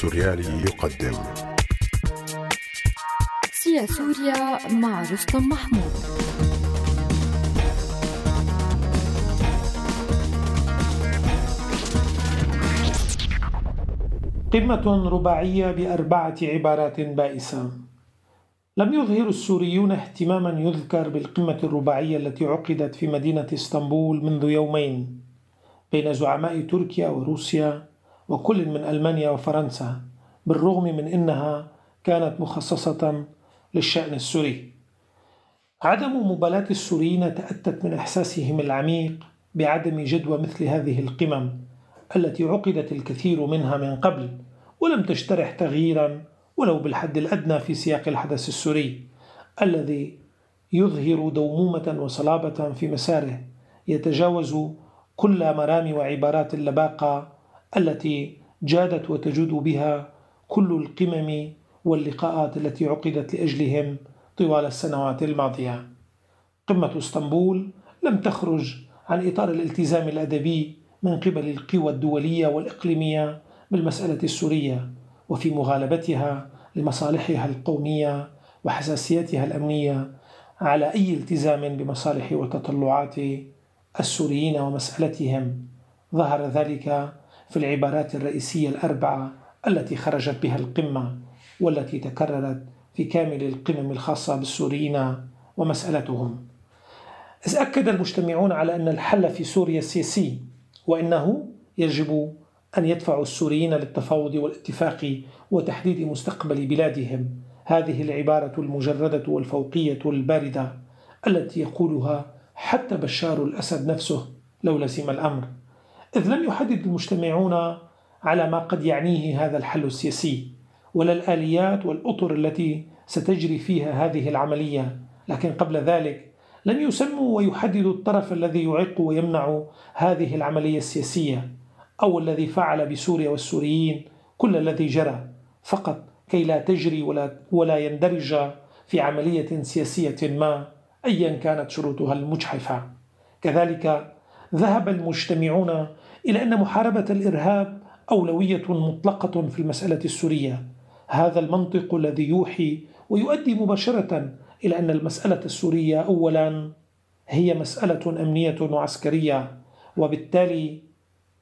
السوريالي يقدم. سيا سوريا مع رستم محمود. قمة رباعية بأربعة عبارات بائسة. لم يظهر السوريون اهتماما يذكر بالقمة الرباعية التي عقدت في مدينة إسطنبول منذ يومين بين زعماء تركيا وروسيا وكل من ألمانيا وفرنسا بالرغم من أنها كانت مخصصة للشأن السوري. عدم مبالاة السوريين تأتت من إحساسهم العميق بعدم جدوى مثل هذه القمم التي عقدت الكثير منها من قبل ولم تجترح تغييرا ولو بالحد الأدنى في سياق الحدث السوري الذي يظهر دومومة وصلابة في مساره يتجاوز كل مرام وعبارات اللباقة التي جادت وتجود بها كل القمم واللقاءات التي عقدت لأجلهم طوال السنوات الماضية. قمة اسطنبول لم تخرج عن إطار الالتزام الأدبي من قبل القوى الدولية والإقليمية بالمسألة السورية وفي مغالبتها لمصالحها القومية وحساسيتها الأمنية على أي التزام بمصالح وتطلعات السوريين ومسألتهم. ظهر ذلك في العبارات الرئيسية الأربعة التي خرجت بها القمة والتي تكررت في كامل القمم الخاصة بالسوريين ومسألتهم. إذ أكد المجتمعون على أن الحل في سوريا سياسي وأنه يجب أن يدفعوا السوريين للتفاوض والاتفاق وتحديد مستقبل بلادهم. هذه العبارة المجردة والفوقية الباردة التي يقولها حتى بشار الأسد نفسه لو لزم الأمر. إذ لم يحدد المجتمعون على ما قد يعنيه هذا الحل السياسي ولا الآليات والأطر التي ستجري فيها هذه العملية. لكن قبل ذلك لم يسموا ويحددوا الطرف الذي يعيق ويمنع هذه العملية السياسية أو الذي فعل بسوريا والسوريين كل الذي جرى. فقط كي لا تجري ولا, ولا يندرج في عملية سياسية ما أيا كانت شروطها المجحفة. كذلك ذهب المجتمعون إلى أن محاربة الإرهاب أولوية مطلقة في المسألة السورية. هذا المنطق الذي يوحي ويؤدي مباشرة إلى أن المسألة السورية أولا هي مسألة أمنية وعسكرية وبالتالي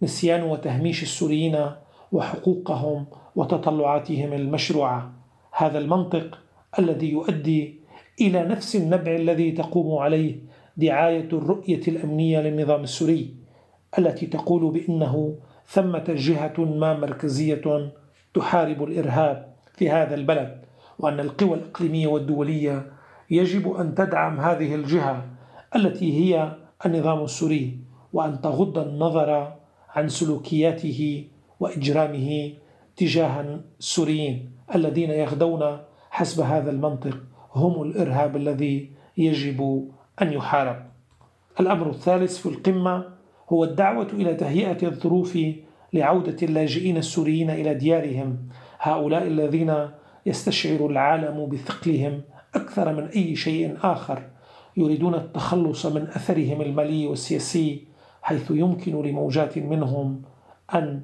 نسيان وتهميش السوريين وحقوقهم وتطلعاتهم المشروعة. هذا المنطق الذي يؤدي إلى نفس النبع الذي تقوم عليه دعاية الرؤية الأمنية للنظام السوري. التي تقول بأنه ثمة جهة ما مركزية تحارب الإرهاب في هذا البلد وأن القوى الإقليمية والدولية يجب أن تدعم هذه الجهة التي هي النظام السوري وأن تغض النظر عن سلوكياته وإجرامه تجاه السوريين الذين يغدون حسب هذا المنطق. هم الإرهاب الذي يجب أن يحارب. الأمر الثالث في القمة هو الدعوة إلى تهيئة الظروف لعودة اللاجئين السوريين إلى ديارهم. هؤلاء الذين يستشعر العالم بثقلهم أكثر من أي شيء آخر يريدون التخلص من أثرهم المالي والسياسي حيث يمكن لموجات منهم أن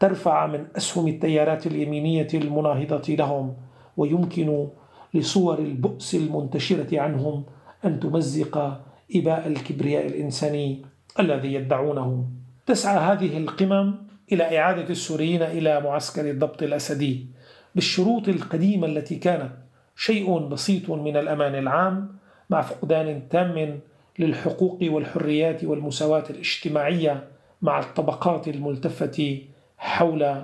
ترفع من أسهم التيارات اليمينية المناهضة لهم ويمكن لصور البؤس المنتشرة عنهم أن تمزق إباء الكبرياء الإنساني. الذي يدعونه. تسعى هذه القمم إلى إعادة السوريين إلى معسكر الضبط الأسدي بالشروط القديمة التي كانت شيء بسيط من الأمان العام مع فقدان تام للحقوق والحريات والمساواة الاجتماعية مع الطبقات الملتفة حول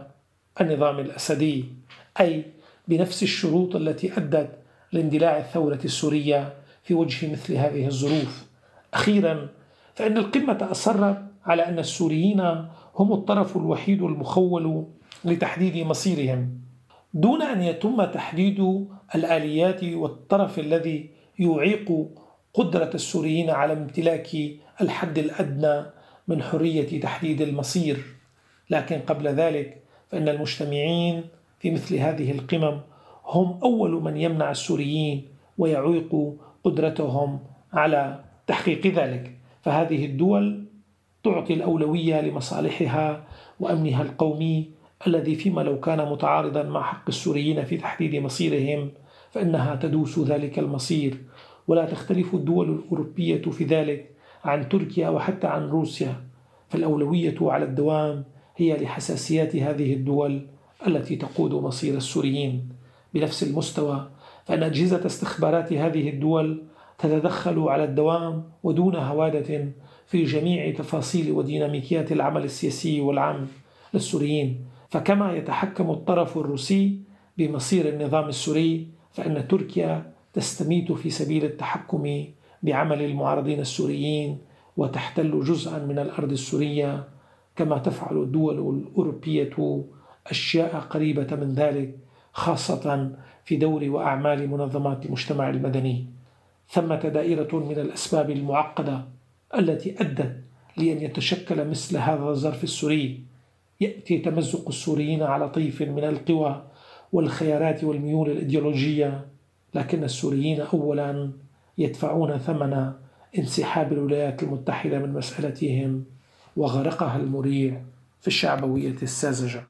النظام الأسدي أي بنفس الشروط التي أدت لاندلاع الثورة السورية في وجه مثل هذه الظروف. أخيرا فإن القمة أصرت على أن السوريين هم الطرف الوحيد المخول لتحديد مصيرهم. دون أن يتم تحديد الآليات والطرف الذي يعيق قدرة السوريين على امتلاك الحد الأدنى من حرية تحديد المصير. لكن قبل ذلك فإن المجتمعين في مثل هذه القمم هم أول من يمنع السوريين ويعيق قدرتهم على تحقيق ذلك. فهذه الدول تعطي الأولوية لمصالحها وأمنها القومي الذي فيما لو كان متعارضا مع حق السوريين في تحديد مصيرهم فإنها تدوس ذلك المصير. ولا تختلف الدول الأوروبية في ذلك عن تركيا وحتى عن روسيا. فالأولوية على الدوام هي لحساسيات هذه الدول التي تقود مصير السوريين. بنفس المستوى فإن أجهزة استخبارات هذه الدول تتدخل على الدوام ودون هوادة في جميع تفاصيل وديناميكيات العمل السياسي والعام للسوريين. فكما يتحكم الطرف الروسي بمصير النظام السوري فإن تركيا تستميت في سبيل التحكم بعمل المعارضين السوريين وتحتل جزءا من الأرض السورية كما تفعل الدول الأوروبية أشياء قريبة من ذلك خاصة في دور وأعمال منظمات المجتمع المدني. ثمه دائره من الأسباب المعقدة التي أدت لأن يتشكل مثل هذا الظرف السوري. يأتي تمزق السوريين على طيف من القوى والخيارات والميول الإيديولوجية لكن السوريين اولا يدفعون ثمن انسحاب الولايات المتحدة من مسألتهم وغرقها المريع في الشعبوية الساذجة.